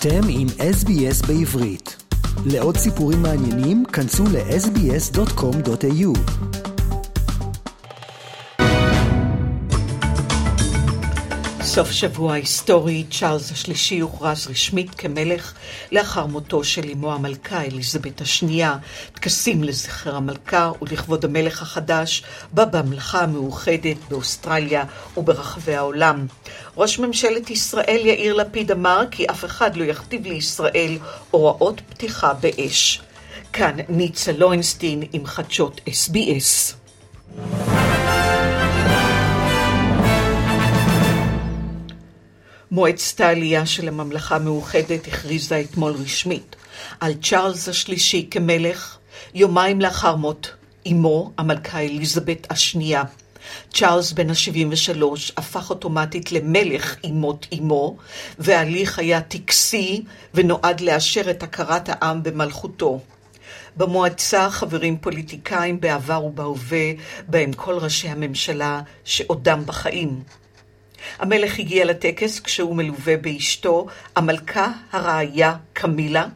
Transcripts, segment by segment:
אתם עם SBS בעברית. לעוד סיפורים מעניינים, כנסו ל-sbs.com.au. סוף שבוע היסטורי, צ'ארלס השלישי הוכרז רשמית כמלך לאחר מותו של אמו המלכה אליזבת השנייה. טקסים לזכר המלכה ולכבוד המלך החדש בממלכה המאוחדת באוסטרליה וברחבי העולם. ראש ממשלת ישראל יאיר לפיד אמר כי אף אחד לא יכתיב לישראל הוראות פתיחה באש. כאן ניצה לוינסטין עם חדשות SBS. מועצת העלייה של הממלכה המאוחדת הכריזה אתמול רשמית על צ'ארלס השלישי כמלך, יומיים לאחר מות אמו, המלכה אליזבת השנייה. צ'ארלס בן ה-73 הפך אוטומטית למלך עם מות אמו, וההליך היה טקסי ונועד לאשר את הכרת העם במלכותו. במועצה חברים פוליטיקאים בעבר ובהווה, בהם כל ראשי הממשלה שעודם בחיים. המלך הגיע לטקס כשהוא מלווה באשתו, המלכה הרעיה קמילה,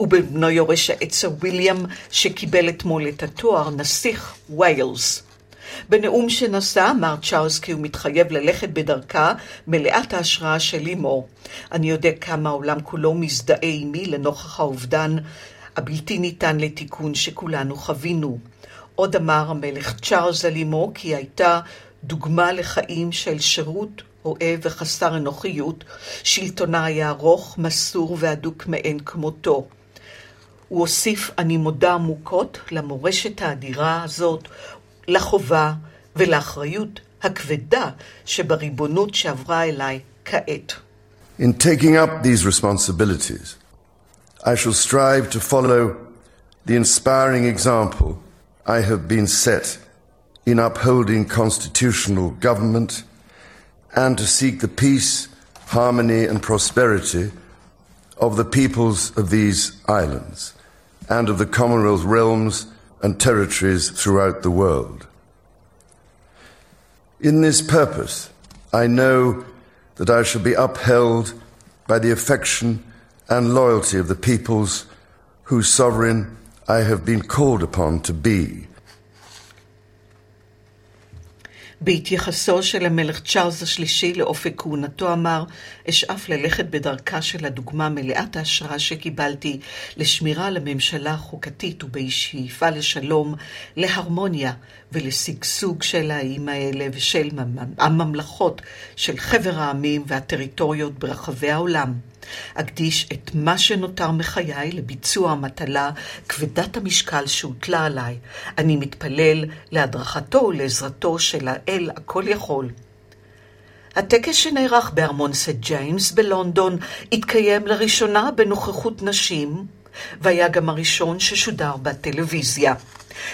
ובבנו יורש העצר ויליאם, שקיבל אתמול את התואר נסיך ויילס. בנאום שנשא אמר צ'ארלס כי הוא מתחייב ללכת בדרכה מלאת ההשראה של אמו. אני יודע כמה העולם כולו מזדהה עימי לנוכח האובדן הבלתי ניתן לתיקון שכולנו חווינו. עוד אמר המלך צ'ארלס על אמו כי הייתה דוגמה לחיים של שירות אוהב וחסר אנוכיות, שלטונה היה ארוך, מסור והדוק מאין כמותו. הוא הוסיף, אני מודה עמוקות למורשת האדירה הזאת, לחובה ולאחריות הכבדה שבריבונות שעברה אליי כעת. In taking up these responsibilities, I shall strive to follow the inspiring example I have been set in upholding constitutional government and to seek the peace, harmony, and prosperity of the peoples of these islands and of the Commonwealth realms and territories throughout the world. In this purpose, I know that I shall be upheld by the affection and loyalty of the peoples whose sovereign I have been called upon to be. בהתייחסו של המלך צ'ארלס השלישי לאופק כהונתו אמר, אשאף ללכת בדרכה של הדוגמה מלאת ההשראה שקיבלתי לשמירה על הממשלה החוקתית ובשאיפה לשלום, להרמוניה ולשגשוג של האיים האלה ושל הממלכות של חבר העמים והטריטוריות ברחבי העולם. אקדיש את מה שנותר מחיי לביצוע המטלה כבדת המשקל שהוטלה עליי. אני מתפלל להדרכתו ולעזרתו של האל הכל יכול. הטקס שנערך בארמון סט ג'יימס בלונדון התקיים לראשונה בנוכחות נשים, והיה גם הראשון ששודר בטלוויזיה.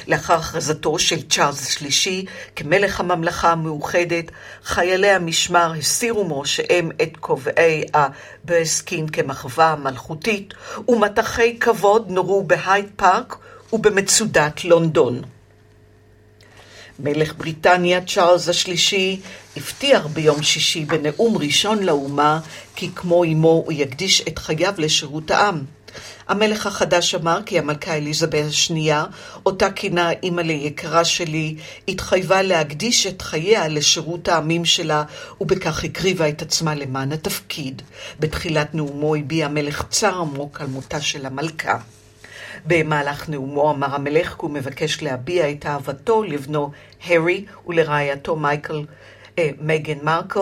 לאחר הכרזתו של צ'ארלס השלישי כמלך הממלכה המאוחדת, חיילי המשמר הסירו מראשיהם את כובעי הברסקין כמחווה מלכותית, ומטחי כבוד נורו בהייד פארק ובמצודת לונדון. מלך בריטניה צ'ארלס השלישי הבטיח ביום שישי בנאום ראשון לאומה כי כמו אמו הוא יקדיש את חייו לשירות העם. המלך החדש אמר כי המלכה אליזבת השנייה, אותה כינה אימא ליקרה שלי, התחייבה להקדיש את חייה לשירות העמים שלה, ובכך הקריבה את עצמה למען התפקיד. בתחילת נאומו הביע המלך צער עמוק על מותה של המלכה. במהלך נאומו אמר המלך כי הוא מבקש להביע את אהבתו לבנו הרי ולרעייתו מייקל מייגן מרקל,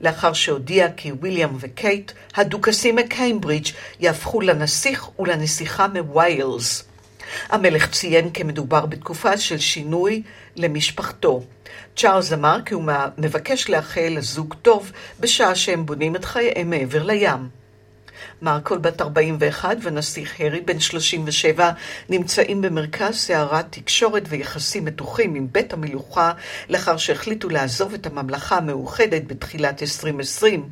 לאחר שהודיע כי ויליאם וקייט, הדוכסים מקיימברידג', יהפכו לנסיך ולנסיכה מוויילס. המלך ציין כי מדובר בתקופה של שינוי למשפחתו. צ'ארלס אמר כי הוא מבקש לאחל לזוג טוב בשעה שהם בונים את חייהם מעבר לים. מרקול בת 41 ונסיך הרי בן 37 נמצאים במרכז סערת תקשורת ויחסים מתוחים עם בית המלוכה לאחר שהחליטו לעזוב את הממלכה המאוחדת בתחילת 2020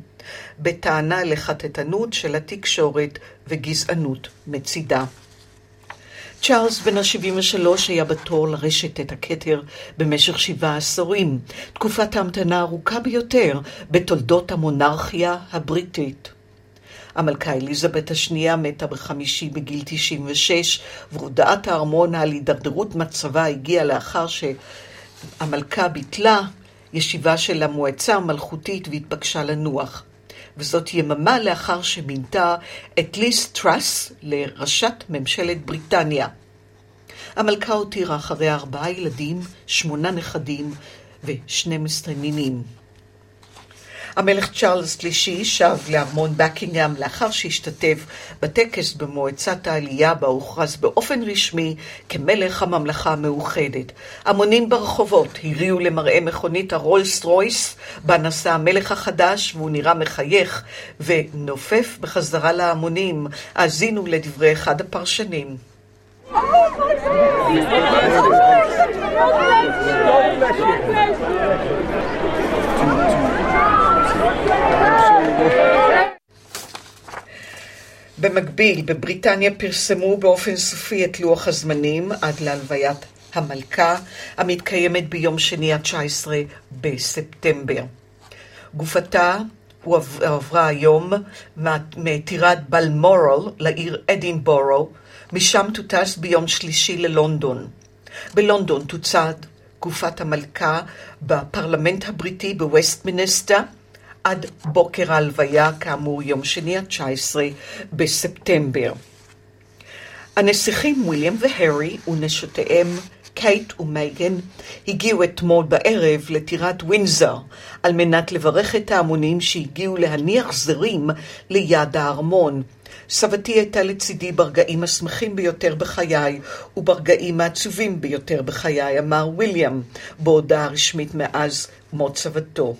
בטענה לחטטנות של התקשורת וגזענות מצידה. צ'ארלס בן ה-73 היה בתור לרשת את הכתר במשך שבעה עשורים, תקופת ההמתנה הארוכה ביותר בתולדות המונרכיה הבריטית. המלכה אליזבת השנייה מתה בחמישי בגיל 96, והודעת הארמון על הידרדרות מצבה הגיעה לאחר שהמלכה ביטלה ישיבה של המועצה המלכותית והתבקשה לנוח. וזאת יממה לאחר שמינתה את ליס טראס לראשת ממשלת בריטניה. המלכה הותירה אחריה ארבעה ילדים, שמונה נכדים ו-12 נינים. המלך צ'ארלס שלישי שב לארמון בקינגהם לאחר שהשתתף בטקס במועצת העלייה בה הוכרז באופן רשמי כמלך הממלכה המאוחדת. המונים ברחובות הריעו למראה מכונית הרולס רויס בה נסע המלך החדש והוא נראה מחייך ונופף בחזרה להמונים. האזינו לדברי אחד הפרשנים. במקביל, בבריטניה פרסמו באופן סופי את לוח הזמנים עד להלוויית המלכה, המתקיימת ביום שני ה-19 בספטמבר. גופתה הועברה היום מטירת בלמורל לעיר אדינבורו, משם תוטס ביום שלישי ללונדון. בלונדון תוצד גופת המלכה בפרלמנט הבריטי בווסטמינסטר, עד בוקר ההלוויה, כאמור יום שני ה-19 בספטמבר. הנסיכים ויליאם והרי ונשותיהם קייט ומייגן הגיעו אתמול בערב לטירת ווינזר על מנת לברך את ההמונים שהגיעו להניח זרים ליד הארמון. סבתי הייתה לצידי ברגעים השמחים ביותר בחיי וברגעים העצובים ביותר בחיי, אמר ויליאם בהודעה רשמית מאז מות סבתו.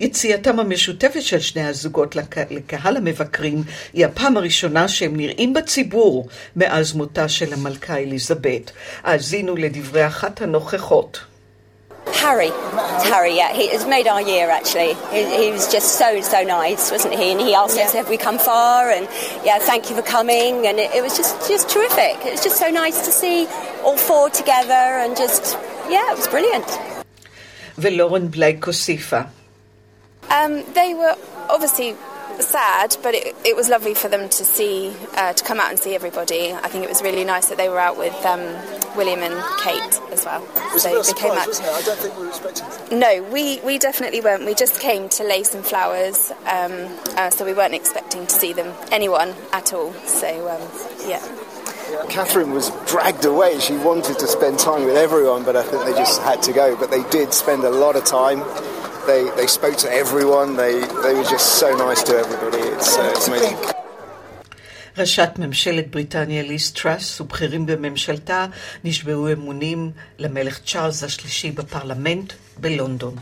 יציאתם המשותפת של שני הזוגות לק... לקהל המבקרים היא הפעם הראשונה שהם נראים בציבור מאז מותה של המלכה אליזבת. האזינו לדברי אחת הנוכחות. Harry, it's Harry, yeah, he has made our year actually. He, he was just so, so nice, wasn't he? And he asked yeah. us if we come far, and yeah, thank you for coming. And it, it was just, just terrific. It was just so nice to see all four together, and just, yeah, it was brilliant. ולורן בלייק הוסיפה. Um, they were obviously sad, but it, it, was lovely for them to see, uh, to come out and see everybody. I think it was really nice that they were out with um, William and Kate as well. Was so they came out. Wasn't it? I don't think we were expecting it. No, we, we definitely weren't. We just came to lay some flowers, um, uh, so we weren't expecting to see them, anyone at all. So, um, yeah. Catherine was dragged away. She wanted to spend time with everyone, but I think they just had to go. But they did spend a lot of time they, they spoke to everyone, they, they were just so nice to everybody. It's, uh, it's amazing. ראשת ממשלת בריטניה ליס טראס ובכירים בממשלתה נשבעו אמונים למלך צ'ארלס השלישי בפרלמנט בלונדון.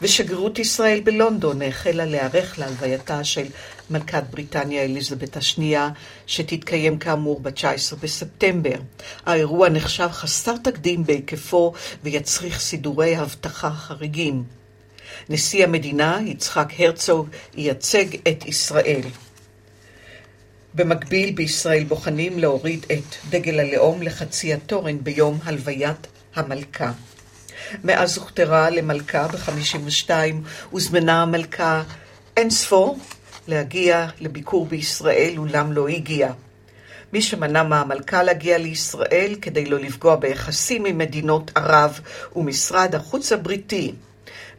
ושגרירות ישראל בלונדון החלה להיערך להלווייתה של מלכת בריטניה אליזבת השנייה, שתתקיים כאמור ב-19 בספטמבר. האירוע נחשב חסר תקדים בהיקפו ויצריך סידורי אבטחה חריגים. נשיא המדינה, יצחק הרצוג, ייצג את ישראל. במקביל, בישראל בוחנים להוריד את דגל הלאום לחצי התורן ביום הלוויית המלכה. מאז הוכתרה למלכה ב-52, הוזמנה המלכה אין ספור להגיע לביקור בישראל, אולם לא הגיעה. מי שמנע מהמלכה להגיע לישראל כדי לא לפגוע ביחסים עם מדינות ערב ומשרד החוץ הבריטי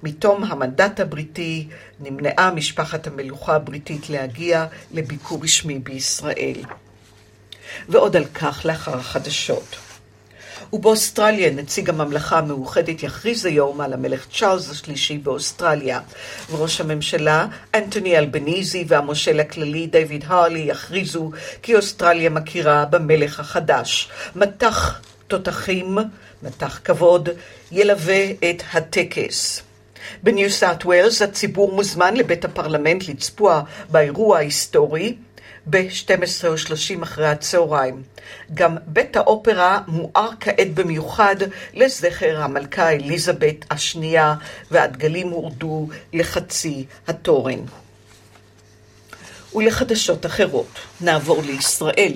מתום המנדט הבריטי נמנעה משפחת המלוכה הבריטית להגיע לביקור רשמי בישראל. ועוד על כך לאחר החדשות. ובאוסטרליה נציג הממלכה המאוחדת יכריז היום על המלך צ'ארלס השלישי באוסטרליה, וראש הממשלה אנטוני אלבניזי והמושל הכללי דיוויד הרלי יכריזו כי אוסטרליה מכירה במלך החדש. מטח תותחים, מטח כבוד, ילווה את הטקס. בניו סאט ווילס הציבור מוזמן לבית הפרלמנט לצפוע באירוע ההיסטורי ב-12:30 אחרי הצהריים. גם בית האופרה מואר כעת במיוחד לזכר המלכה אליזבת השנייה, והדגלים הורדו לחצי התורן. ולחדשות אחרות, נעבור לישראל.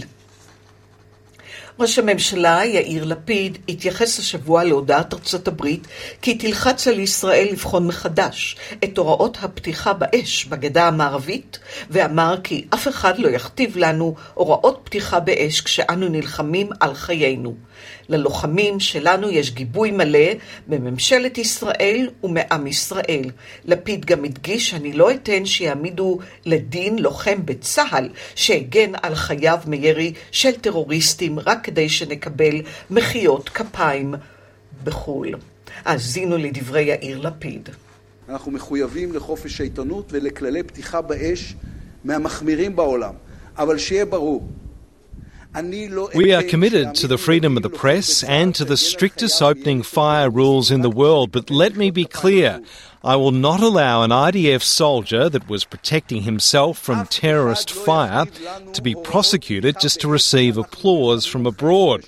ראש הממשלה יאיר לפיד התייחס השבוע להודעת ארצות הברית כי תלחץ על ישראל לבחון מחדש את הוראות הפתיחה באש בגדה המערבית ואמר כי אף אחד לא יכתיב לנו הוראות פתיחה באש כשאנו נלחמים על חיינו. ללוחמים שלנו יש גיבוי מלא בממשלת ישראל ומעם ישראל. לפיד גם הדגיש, אני לא אתן שיעמידו לדין לוחם בצה"ל שהגן על חייו מירי של טרוריסטים רק כדי שנקבל מחיאות כפיים בחו"ל. האזינו לדברי יאיר לפיד. אנחנו מחויבים לחופש העיתונות ולכללי פתיחה באש מהמחמירים בעולם. אבל שיהיה ברור, We are committed to the freedom of the press and to the strictest opening fire rules in the world, but let me be clear. I will not allow an IDF soldier that was protecting himself from terrorist fire to be prosecuted just to receive applause from abroad.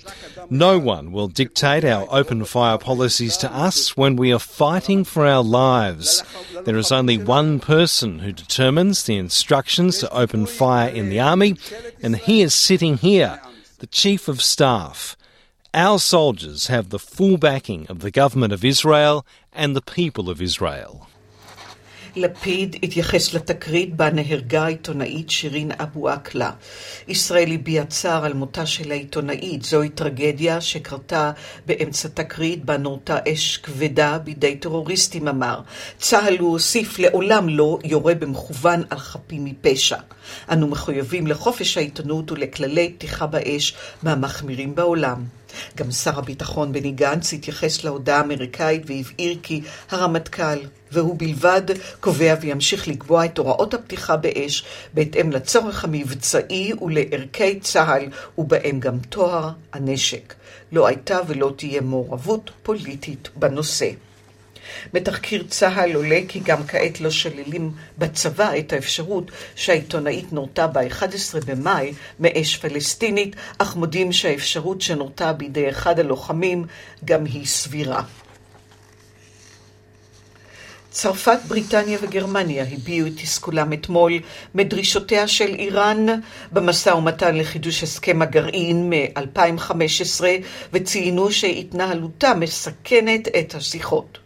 No one will dictate our open fire policies to us when we are fighting for our lives. There is only one person who determines the instructions to open fire in the army, and he is sitting here, the Chief of Staff. Our soldiers have the full backing of the government of Israel and the people of Israel. לפיד התייחס לתקרית בה נהרגה העיתונאית שירין אבו עקלה. ישראל הביע צער על מותה של העיתונאית. זוהי טרגדיה שקרתה באמצע תקרית בה נורתה אש כבדה בידי טרוריסטים, אמר. צה"ל, הוא הוסיף, לעולם לא יורה במכוון על חפים מפשע. אנו מחויבים לחופש העיתונות ולכללי פתיחה באש מהמחמירים בעולם. גם שר הביטחון בני גנץ התייחס להודעה האמריקאית והבהיר כי הרמטכ"ל, והוא בלבד, קובע וימשיך לקבוע את הוראות הפתיחה באש בהתאם לצורך המבצעי ולערכי צה"ל, ובהם גם טוהר הנשק. לא הייתה ולא תהיה מעורבות פוליטית בנושא. בתחקיר צה"ל עולה כי גם כעת לא שוללים בצבא את האפשרות שהעיתונאית נורתה ב-11 במאי מאש פלסטינית, אך מודים שהאפשרות שנורתה בידי אחד הלוחמים גם היא סבירה. צרפת, בריטניה וגרמניה הביעו את תסכולם אתמול מדרישותיה של איראן במשא ומתן לחידוש הסכם הגרעין מ-2015 וציינו שהתנהלותה מסכנת את השיחות.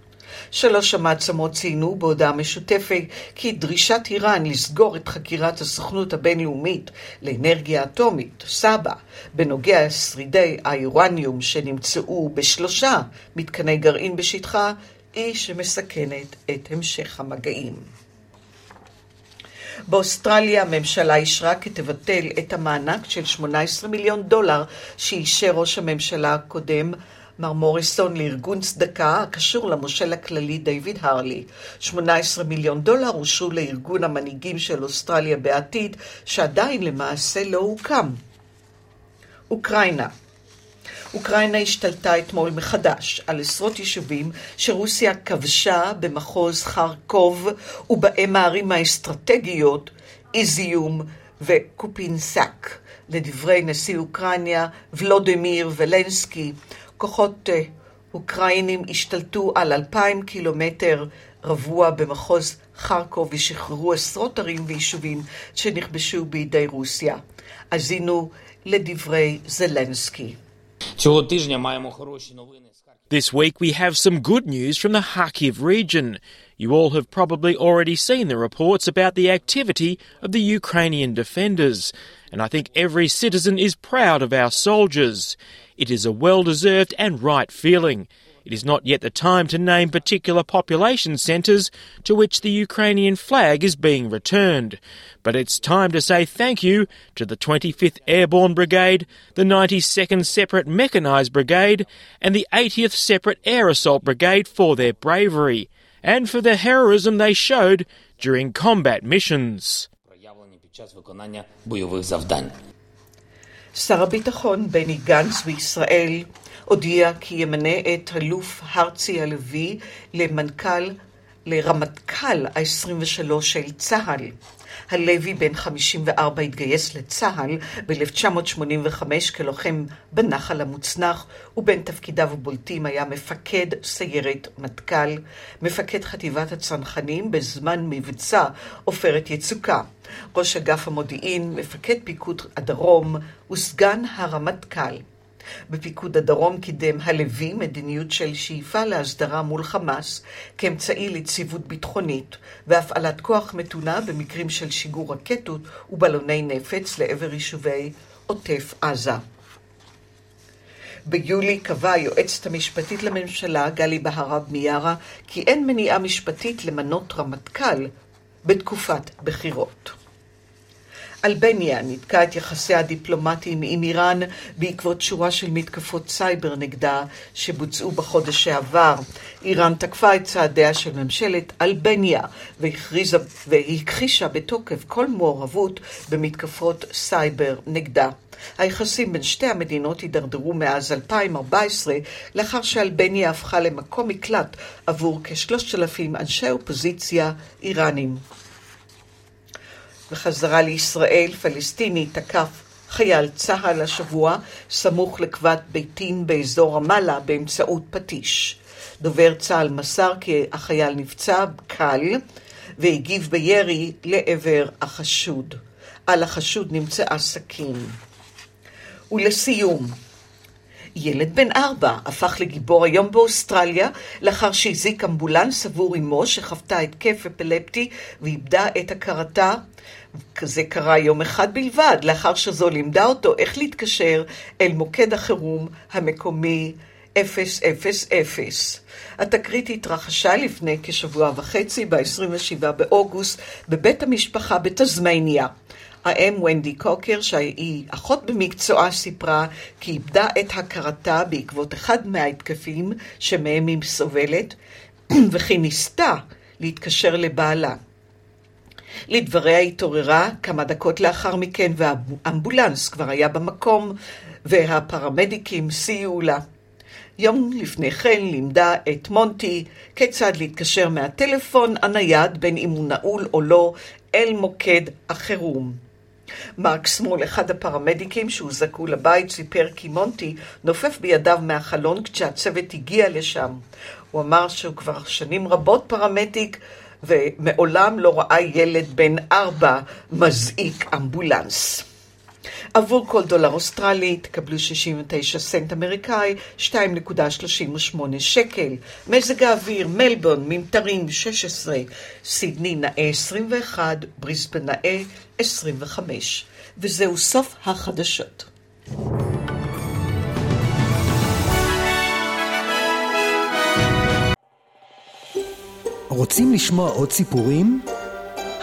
שלוש המעצמות ציינו בהודעה משותפת כי דרישת איראן לסגור את חקירת הסוכנות הבינלאומית לאנרגיה אטומית, סבא, בנוגע לשרידי האיראניום שנמצאו בשלושה מתקני גרעין בשטחה, היא שמסכנת את המשך המגעים. באוסטרליה הממשלה אישרה כי תבטל את המענק של 18 מיליון דולר שאישר ראש הממשלה הקודם מר מוריסון לארגון צדקה הקשור למושל הכללי דיוויד הרלי. 18 מיליון דולר אושרו לארגון המנהיגים של אוסטרליה בעתיד, שעדיין למעשה לא הוקם. אוקראינה אוקראינה השתלטה אתמול מחדש על עשרות יישובים שרוסיה כבשה במחוז חרקוב ובהם הערים האסטרטגיות איזיום וקופינסק. לדברי נשיא אוקראינה ולודימיר ולנסקי, כוחות אוקראינים השתלטו על אלפיים קילומטר רבוע במחוז חרקוב ושחררו עשרות ערים ויישובים שנכבשו בידי רוסיה. האזינו לדברי זלנסקי. This week we have some good news from the Kharkiv region. You all have probably already seen the reports about the activity of the Ukrainian defenders, and I think every citizen is proud of our soldiers. It is a well deserved and right feeling. It is not yet the time to name particular population centres to which the Ukrainian flag is being returned, but it's time to say thank you to the 25th Airborne Brigade, the 92nd Separate Mechanised Brigade, and the 80th Separate Air Assault Brigade for their bravery and for the heroism they showed during combat missions. שר הביטחון בני גנץ בישראל הודיע כי ימנה את אלוף הרצי הלוי למנכ"ל, לרמטכ"ל ה-23 של צה"ל. הלוי, בן 54, התגייס לצה"ל ב-1985 כלוחם בנחל המוצנח, ובין תפקידיו הבולטים היה מפקד סיירת מטכ"ל, מפקד חטיבת הצנחנים בזמן מבצע עופרת יצוקה, ראש אגף המודיעין, מפקד פיקוד הדרום וסגן הרמטכ"ל. בפיקוד הדרום קידם הלוי מדיניות של שאיפה להסדרה מול חמאס כאמצעי ליציבות ביטחונית והפעלת כוח מתונה במקרים של שיגור רקטות ובלוני נפץ לעבר יישובי עוטף עזה. ביולי קבעה היועצת המשפטית לממשלה, גלי בהרב מיארה, כי אין מניעה משפטית למנות רמטכ"ל בתקופת בחירות. אלבניה ניתקה את יחסיה הדיפלומטיים עם איראן בעקבות שורה של מתקפות סייבר נגדה שבוצעו בחודש שעבר. איראן תקפה את צעדיה של ממשלת אלבניה והכריזה והכחישה בתוקף כל מעורבות במתקפות סייבר נגדה. היחסים בין שתי המדינות הידרדרו מאז 2014, לאחר שאלבניה הפכה למקום מקלט עבור כשלושת אלפים אנשי אופוזיציה איראנים. בחזרה לישראל, פלסטיני תקף חייל צה"ל השבוע סמוך לכבת ביתים באזור רמאללה באמצעות פטיש. דובר צה"ל מסר כי החייל נפצע קל והגיב בירי לעבר החשוד. על החשוד נמצאה סכין. ולסיום, ילד בן ארבע הפך לגיבור היום באוסטרליה לאחר שהזיק אמבולנס עבור אמו שחוותה התקף אפילפטי ואיבדה את הכרתה. זה קרה יום אחד בלבד, לאחר שזו לימדה אותו איך להתקשר אל מוקד החירום המקומי 000. התקרית התרחשה לפני כשבוע וחצי, ב-27 באוגוסט, בבית המשפחה בתזמניה. האם ונדי קוקר, שהיא אחות במקצועה, סיפרה כי איבדה את הכרתה בעקבות אחד מההתקפים שמהם היא סובלת, וכי ניסתה להתקשר לבעלה. לדבריה התעוררה כמה דקות לאחר מכן, והאמבולנס כבר היה במקום, והפרמדיקים סייעו לה. יום לפני כן לימדה את מונטי כיצד להתקשר מהטלפון הנייד, בין אם הוא נעול או לא, אל מוקד החירום. מרק סמול, אחד הפרמדיקים שהוזעקו לבית, סיפר כי מונטי נופף בידיו מהחלון כשהצוות הגיע לשם. הוא אמר שהוא כבר שנים רבות פרמדיק ומעולם לא ראה ילד בן ארבע מזעיק אמבולנס. עבור כל דולר אוסטרלי תקבלו 69 סנט אמריקאי, 2.38 שקל. מזג האוויר, מלבון, ממטרים 16, סידני נאה 21, בריסבן נאה 25. וזהו סוף החדשות. רוצים לשמוע עוד סיפורים?